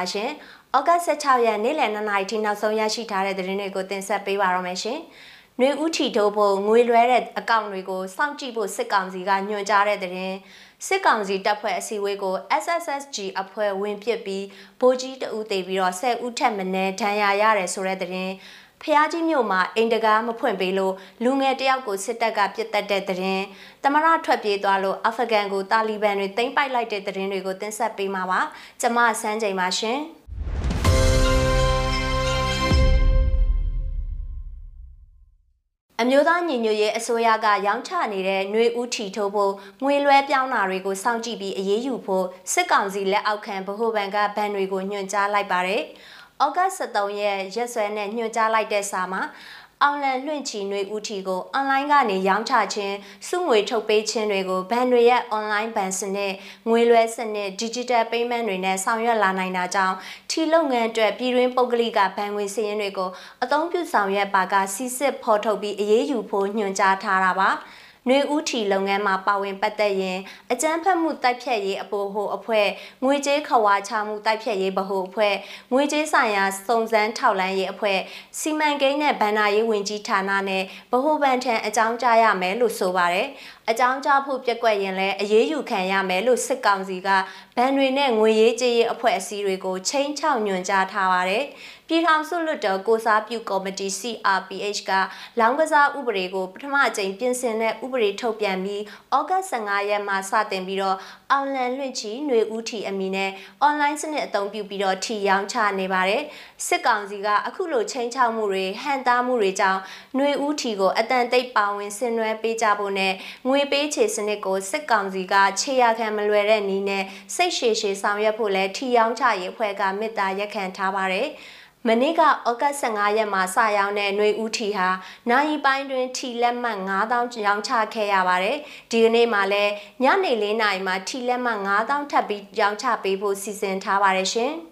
ပါရှင်။ဩဂတ်16ရက်နေ့လယ်2နာရီထိနောက်ဆုံးရရှိထားတဲ့သတင်းတွေကိုတင်ဆက်ပေးပါရမယ်ရှင်။နှွေဦးထီထိုးဖို့ငွေလွှဲတဲ့အကောင့်တွေကိုစောင့်ကြည့်ဖို့စစ်ကောင်စီကညွှန်ကြားတဲ့သတင်းစစ်ကောင်စီတပ်ဖွဲ့အစည်းအဝေးကို SSSG အဖွဲ့ဝင်ပစ်ပြီးဗိုလ်ကြီးတအူးတေပြီးတော့10ဦးထက်မနည်းဒဏ်ရာရတယ်ဆိုတဲ့သတင်း ဖျားကြီးမြို့မှာအိမ်တကားမဖွင့်ပေးလို့လူငယ်တယောက်ကိုစစ်တပ်ကပြစ်တက်တဲ့တဲ့ရင်တမရထွက်ပြေးသွားလို့အာဖဂန်ကိုတာလီဘန်တွေသိမ်းပိုက်လိုက်တဲ့တဲ့ရင်တွေကိုတင်ဆက်ပေးမှာပါကျမဆန်းချိန်ပါရှင်အမျိုးသားညီညွတ်ရေးအစိုးရကရောင်းချနေတဲ့ຫນွေဦးထီထိုးဖို့ငွေလွှဲပြောင်းတာတွေကိုစောင့်ကြည့်ပြီးအရေးယူဖို့စစ်ကောင်စီလက်အောက်ခံဗဟိုဘဏ်ကဘဏ်တွေကိုညွှန်ကြားလိုက်ပါတယ်။ ဩဂတ်23ရက်ရက်စွဲနဲ့ညွှန်ကြားလိုက်တဲ့စာမှာအောင်လန်လွင့်ချီနှွေဦးထီကိုအွန်လိုင်းကနေရောင်းချခြင်းစုငွေထုတ်ပေးခြင်းတွေကိုဘဏ်တွေရဲ့အွန်လိုင်းဘဏ်စနစ်ငွေလွှဲစနစ် digital payment တွေနဲ့ဆောင်ရွက်လာနိုင်တာကြောင့်ထီလုပ်ငန်းအတွက်ပြည်တွင်းပုဂ္ဂလိကဘဏ်ငွေစည်းရင်းတွေကိုအသုံးပြုဆောင်ရွက်ပါကစီစစ်ဖော်ထုတ်ပြီးအရေးယူဖို့ညွှန်ကြားထားတာပါ။ နှွေဦးထီလုပ်ငန်းမှာပါဝင်ပတ်သက်ရင်အကြမ်းဖက်မှုတိုက်ဖြတ်ရေးအပိုဟိုအဖွဲ့ငွေကြေးခဝါချမှုတိုက်ဖြတ်ရေးဗဟိုအဖွဲ့ငွေကြေးဆိုင်ရာစုံစမ်းထောက်လှမ်းရေးအဖွဲ့စီမံကိန်းနဲ့ဗဏ္ဍာရေးဝန်ကြီးဌာနနဲ့ဗဟိုဘဏ်ထံအကြောင်းကြားရမယ်လို့ဆိုပါတယ် အကြောင်းကြားဖို့ပြက်ကွက်ရင်လည်းအရေးယူခံရမယ်လို့စစ်ကောင်စီကဗန်တွေနဲ့ငွေရေးကြေးရေးအဖွဲ့အစည်းတွေကိုချိန်ချောက်ညွှန်ကြားထားပါတယ်ပြည်ထောင်စုလွှတ်တော်ကိုစားပြုကော်မတီ CRPH ကလောင်းကစားဥပဒေကိုပထမအကြိမ်ပြင်ဆင်တဲ့ဥပဒေထုတ်ပြန်ပြီးဩဂတ်15ရက်မှာစတင်ပြီးတော့အောင်လန်လွင့်ချီຫນွေဦးထီအမီနဲ့အွန်လိုင်းစနစ်အသုံးပြုပြီးတော့ထီရောင်းချနေပါတယ်စစ်ကောင်စီကအခုလိုချိန်ချောက်မှုတွေဟန်တားမှုတွေကြောင့်ຫນွေဦးထီကိုအတန်တိတ်ပါဝင်ဆင်နွှဲပေးကြဖို့နဲ့ငွေ ပေးချေစနစ်ကိုစစ်ကောင်စီကခြေရခံမလွယ်တဲ့နည်းနဲ့စိတ်ရှည်ရှည်ဆောင်ရွက်ဖို့လဲထီရောင်းချရေးအဖွဲ့ကမေတ္တာရက်ခံထားပါတယ်မနေ့ကဩဂတ်15ရက်မှာစရောင်းတဲ့ຫນွေဦးထီဟာနိုင်ပိုင်းတွင်ထီလက်မှတ်9000ရောင်းချခဲ့ရပါတယ်။ဒီကနေ့မှလည်းညနေ4နာရီမှာထီလက်မှတ်9000ထပ်ပြီးရောင်းချပေးဖို့စီစဉ်ထားပါတယ်ရှင်။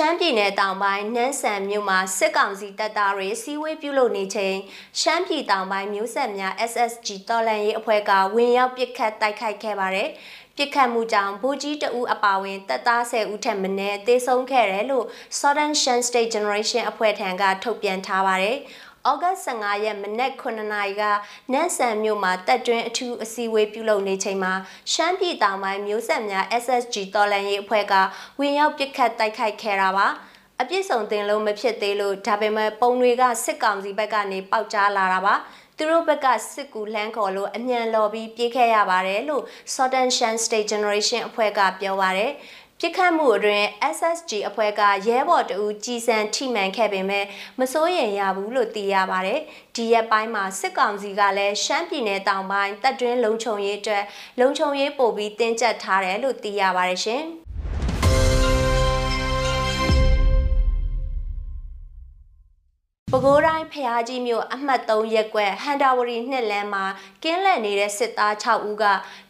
ရှမ်းပြည်နယ်တောင်ပိုင်းနန်းဆန်မြို့မှာစစ်ကောင်စီတပ်သားတွေစီးဝေးပြုလုပ်နေချိန်ရှမ်းပြည်တောင်ပိုင်းမြို့ဆက်များ SSG တော်လန်ရေးအဖွဲ့ကဝင်ရောက်ပစ်ခတ်တိုက်ခိုက်ခဲ့ပါတယ်။ပြစ်ခတ်မှုကြောင့်ဗိုလ်ကြီးတအူးအပါဝင်တပ်သား10ဦးထက်မနည်းသေဆုံးခဲ့တယ်လို့ Southern Shan State Generation အဖွဲ့ထံကထုတ်ပြန်ထားပါတယ်။ ဩဂတ်15ရက်မနက်9နာရီကနန်းဆန်မြို့မှာတက်တွင်းအထူးအစည်းအဝေးပြုလုပ်နေချိန်မှာရှမ်းပြည်တောင်ပိုင်းမျိုးဆက်များ SSG တော်လန်ရေးအဖွဲ့ကဝင်ရောက်ပစ်ခတ်တိုက်ခိုက်ခဲ့တာပါ။အပြစ်ဆုံးတင်လို့မဖြစ်သေးလို့ဒါပေမဲ့ပုံတွေကစစ်ကောင်စီဘက်ကနေပေါက်ကြားလာတာပါ။သူတို့ဘက်ကစစ်ကူလှမ်းခေါ်လို့အမြန်လော်ပြီးပြေးခဲ့ရပါတယ်လို့ Southern Shan State Generation အဖွဲ့ကပြောပါတယ် ပြစ်ခတ်မှုအတွင်း SSG အဖွဲ့ကရဲဘော်တဦးကြီးစံထိမှန်ခဲ့ပေမဲ့မစိုးရိမ်ရဘူးလို့သိရပါတယ်။ဒီရက်ပိုင်းမှာစစ်ကောင်စီကလည်းရှမ်းပြည်နယ်တောင်ပိုင်းတပ်တွင်းလုံခြုံရေးအတွက်လုံခြုံရေးပို့ပြီးတင်းကျပ်ထားတယ်လို့သိရပါတယ်ရှင်။ ပဲခူးတိုင်းဖျားကြီးမြို့အမှတ်3ရပ်ကွက်ဟန်တာဝရီနှစ်လမ်းမှာကင်းလက်နေတဲ့စစ်သား6ဦးက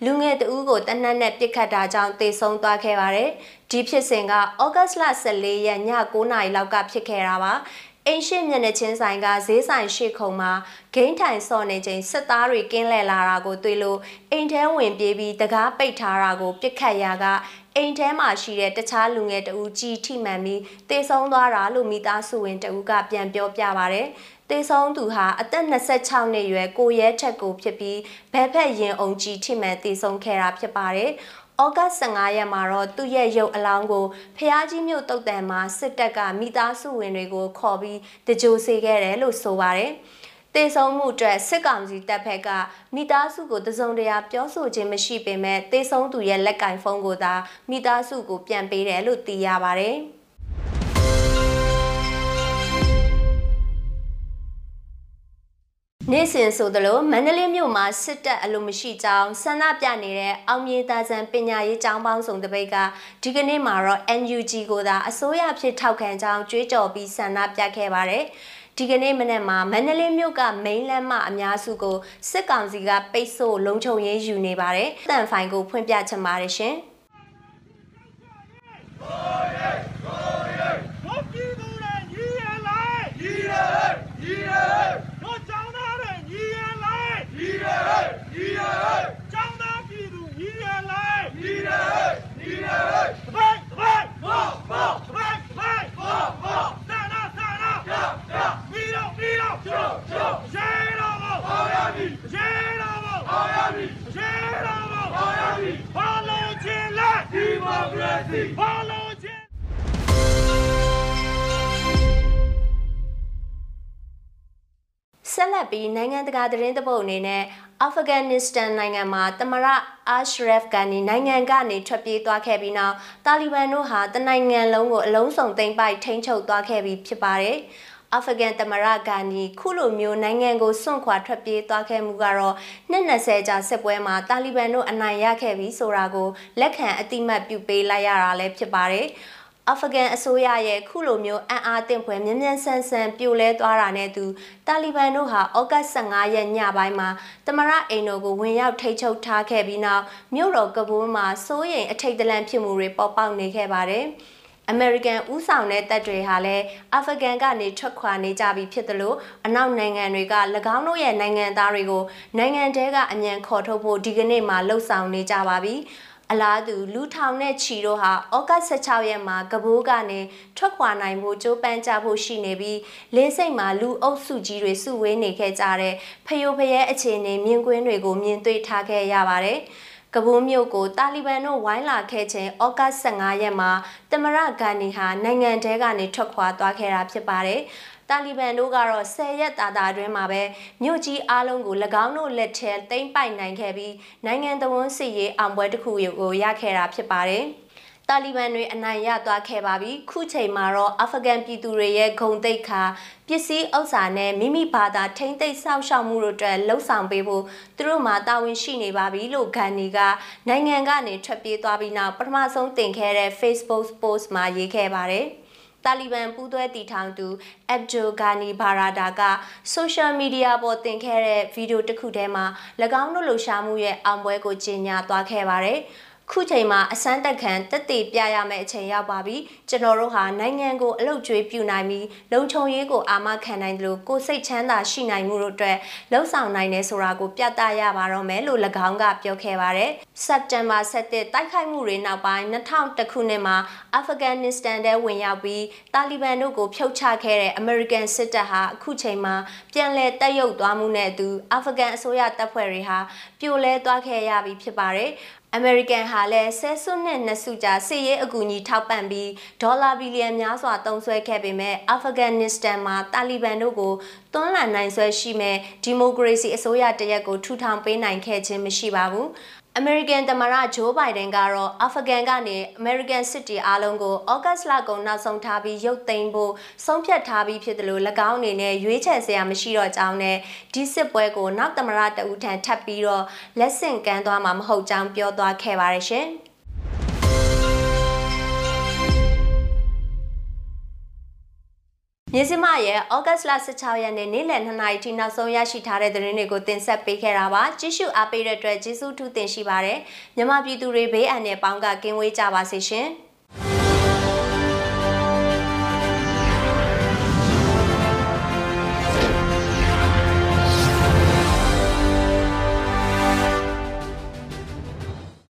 လူငယ်တဦးကိုတနက်နဲ့ပစ်ခတ်တာကြောင့်တေဆုံးသွားခဲ့ပါတယ်။ဒီဖြစ်စဉ်ကဩဂတ်လ14ရက်ည9:00နာရီလောက်ကဖြစ်ခဲ့တာပါ။ အိမ်ရှိမျက်နှာချင်းဆိုင်ကဈေးဆိုင်ရှိခုံမှာဂိမ်းထိုင်စော့နေချိန်စစ်သားတွေကင်းလဲလာတာကိုတွေ့လို့အိမ်ထဲဝင်ပြေးပြီးတကားပိတ်ထားတာကိုပြစ်ခတ်ရာကအိမ်ထဲမှာရှိတဲ့တခြားလူငယ်တဦးကြီးထိမှန်ပြီးတေဆုံးသွားတာလို့မိသားစုဝင်တဦးကပြန်ပြောပြပါဗျ။တေဆုံးသူဟာအသက်26နှစ်အရွယ်ကိုရဲထက်ကိုဖြစ်ပြီးဘဲဖက်ရင်အုံကြီးထိမှန်တေဆုံးခဲ့တာဖြစ်ပါတယ်။ ဩဂတ်15ရက်မှာတော့သူ့ရဲ့ရုပ်အလောင်းကိုဖျားကြီးမြို့တုတ်တန်မှာစစ်တပ်ကမိသားစုဝင်တွေကိုခေါ်ပြီးတကြိုစေခဲ့တယ်လို့ဆိုပါတယ်။တေဆုံးမှုအတွက်စစ်ကောင်စီတပ်ဖက်ကမိသားစုကိုတစုံတရာပြောဆိုခြင်းမရှိပေမဲ့တေဆုံးသူရဲ့လက်ကင်ဖုန်းကိုသာမိသားစုကိုပြန်ပေးတယ်လို့သိရပါတယ်။ နေ့စဉ်ဆိုသလိုမန္တလေးမြို့မှာစစ်တပ်အလိုမရှိကြောင်းဆန္ဒပြနေတဲ့အောင်မြေသားစံပညာရေးကျောင်းပေါင်းစုံတပိတ်ကဒီကနေ့မှာတော့ NUG ကိုသာအစိုးရဖြစ်ထောက်ခံကြောင်းကြွေးကြော်ပြီးဆန္ဒပြခဲ့ပါတယ်။ဒီကနေ့မနေ့မှာမန္တလေးမြို့ကမိန်းလမ်းမအများစုကိုစစ်ကောင်စီကပိတ်ဆို့လုံခြုံရေးယူနေပါတယ်။တန်ဖိုင်ကိုဖွင့်ပြချင်ပါတယ်ရှင်။ ဆက်လက်ပြီးနိုင်ငံတကာသတင်းတပုတ်အနေနဲ့အာဖဂန်နစ္စတန်နိုင်ငံမှာတမရအာရှရဖ်ဂန်နီနိုင်ငံကနေထွက်ပြေးသွားခဲ့ပြီးနောက်တာလီဘန်တို့ဟာတနိုင်ငံလုံးကိုအလုံးစုံသိမ်းပိုက်ထိန်းချုပ်သွားခဲ့ပြီးဖြစ်ပါတယ်။အာဖဂန်တမရဂန်နီခုလိုမျိုးနိုင်ငံကိုစွန့်ခွာထွက်ပြေးသွားခဲ့မှုကတော့နှစ်20ကြာစစ်ပွဲမှာတာလီဘန်တို့အနိုင်ရခဲ့ပြီးဆိုတာကိုလက်ခံအတိမတ်ပြုပေးလိုက်ရတာလည်းဖြစ်ပါတယ်။ အာဖဂန်အစိုးရရဲ့ခုလိုမျိုးအံ့အားသင့်ဖွယ်မြန်မြန်ဆန်ဆန်ပြိုလဲသွားတာနဲ့တူတာလီဘန်တို့ဟာဩဂတ်15ရက်ညပိုင်းမှာတမရအိမ်တော်ကိုဝင်ရောက်ထိချုပ်ထားခဲ့ပြီးနောက်မြို့တော်ကဘူးမှာစိုးရိမ်အထိတ်တလန့်ဖြစ်မှုတွေပေါ်ပေါက်နေခဲ့ပါတယ်။အမေရိကန်ဥဆောင်တဲ့တပ်တွေဟာလည်းအာဖဂန်ကနေထွက်ခွာနေကြပြီဖြစ်သလိုအနောက်နိုင်ငံတွေက၎င်းတို့ရဲ့နိုင်ငံသားတွေကိုနိုင်ငံတဲကအမြန်ခေါ်ထုတ်ဖို့ဒီကနေ့မှလှုံ့ဆော်နေကြပါပြီ။ အလားတူလူထောင်နဲ့ချီတို့ဟာဩဂတ်16ရက်မှာကဘိုးကနေထွက်ခွာနိုင်ဖို့ကြိုးပမ်းကြဖို့ရှိနေပြီးလေးစိတ်မှာလူအုပ်စုကြီးတွေစုဝေးနေခဲ့ကြတဲ့ဖယိုဖယဲအခြေအနေမြင်ကွင်းတွေကိုမြင်တွေ့ထားခဲ့ရပါတယ်။ကဘိုးမြို့ကိုတာလီဘန်တို့ဝိုင်းလာခဲ့ခြင်းဩဂတ်15ရက်မှာတမရဂန်နီဟာနိုင်ငံတဲကနေထွက်ခွာသွားခဲ့တာဖြစ်ပါတယ်။ တာလီဘန်တို့ကတော့10ရက်တာတာအတွင်းမှာပဲမြို့ကြီးအားလုံးကို၎င်းတို့လက်ထဲသိမ်းပိုက်နိုင်ခဲ့ပြီးနိုင်ငံတော်ဝန်စစ်ရေးအောင်ပွဲတစ်ခုကိုရခဲ့တာဖြစ်ပါတယ်။တာလီဘန်တွေအနိုင်ရသွားခဲ့ပါပြီခုချိန်မှာတော့အာဖဂန်ပြည်သူတွေရဲ့ဂုံတိတ်ခါပစ္စည်းဥစ္စာနဲ့မိမိဘာသာထိမ့်သိမ်းစောင့်ရှောက်မှုတို့အတွက်လှုံ့ဆော်ပေးဖို့သူတို့မှာတာဝန်ရှိနေပါပြီလို့ဂန်နီကနိုင်ငံကနေထွက်ပြေးသွားပြီးနောက်ပထမဆုံးတင်ခဲ့တဲ့ Facebook post မှာရေးခဲ့ပါတယ်။ တာလီဘန်ပူးတွဲတီထောင်သူအက်ဘ်ဂျိုဂါနီဘာရာဒါကဆိုရှယ်မီဒီယာပေါ်တင်ခဲ့တဲ့ဗီဒီယိုတစ်ခုထဲမှာ၎င်းတို့လှူရှာမှုရဲ့အောင်ပွဲကိုကြေညာသွားခဲ့ပါတယ်။ ခုချိန်မှာအစမ်းတက်ခံတက်တည်ပြရမယ့်အချိန်ရောက်ပါပြီကျွန်တော်တို့ဟာနိုင်ငံကိုအလုတ်ကျွေးပြနိုင်ပြီးလုံခြုံရေးကိုအာမခံနိုင်တယ်လို့ကိုစိတ်ချမ်းသာရှိနိုင်မှုတို့အတွက်လှုံ့ဆော်နိုင်တယ်ဆိုတာကိုပြသရပါတော့မယ်လို့၎င်းကပြောခဲ့ပါတယ်စက်တင်ဘာ7တိုက်ခိုက်မှုတွေနောက်ပိုင်း2000ခုနှစ်မှာအာဖဂန်နစ္စတန်ထဲဝင်ရောက်ပြီးတာလီဘန်တို့ကိုဖျောက်ချခဲ့တဲ့အမေရိကန်စစ်တပ်ဟာအခုချိန်မှာပြန်လည်တက်ရုပ်သွားမှုနဲ့အတူအာဖဂန်အစိုးရတပ်ဖွဲ့တွေဟာပြိုလဲသွားခဲ့ရပြီဖြစ်ပါတယ် အမေရိကန်ဟာလည်းဆဲဆွနဲ့နှစ်စုကြာစစ်ရေးအကူအညီထောက်ပံ့ပြီးဒေါ်လာဘီလီယံများစွာသုံးစွဲခဲ့ပေမဲ့အာဖဂန်နစ္စတန်မှာတာလီဘန်တို့ကိုတွန်းလှန်နိုင်ဆွဲရှိမဲ့ဒီမိုကရေစီအစိုးရတရက်ကိုထူထောင်ပေးနိုင်ခဲ့ခြင်းမရှိပါဘူး အမေရိကန်သမ္မတဂျိုးဘိုင်ဒန်ကတော့အာဖဂန်ကနေအမေရိကန်စစ်တီအားလုံးကိုဩဂတ်လကုန်နောက်ဆုံးထားပြီးရုပ်သိမ်းဖို့ဆုံးဖြတ်ထားပြီးဖြစ်တယ်လို့၎င်းအနေနဲ့ရွေးချယ်စရာမရှိတော့ကြောင်းနဲ့ဒီစစ်ပွဲကိုနောက်သမ္မတတဦးထံထပ်ပြီးတော့လက်ဆင့်ကမ်းသွားမှာမဟုတ်ကြောင်းပြောသွားခဲ့ပါတယ်ရှင်။ မြစမရဲ့ဩဂတ်လ16ရက်နေ့နေ့လယ်2နာရီထိနောက်ဆုံးရရှိထားတဲ့သတင်းတွေကိုတင်ဆက်ပေးခဲ့တာပါကြည့်ရှုအားပေးတဲ့အတွက်ကျေးဇူးထူးတင်ရှိပါတယ်မြမပြည်သူတွေဘေးအန္တရာယ်ပေါင်းကကင်းဝေးကြပါစေရှင်။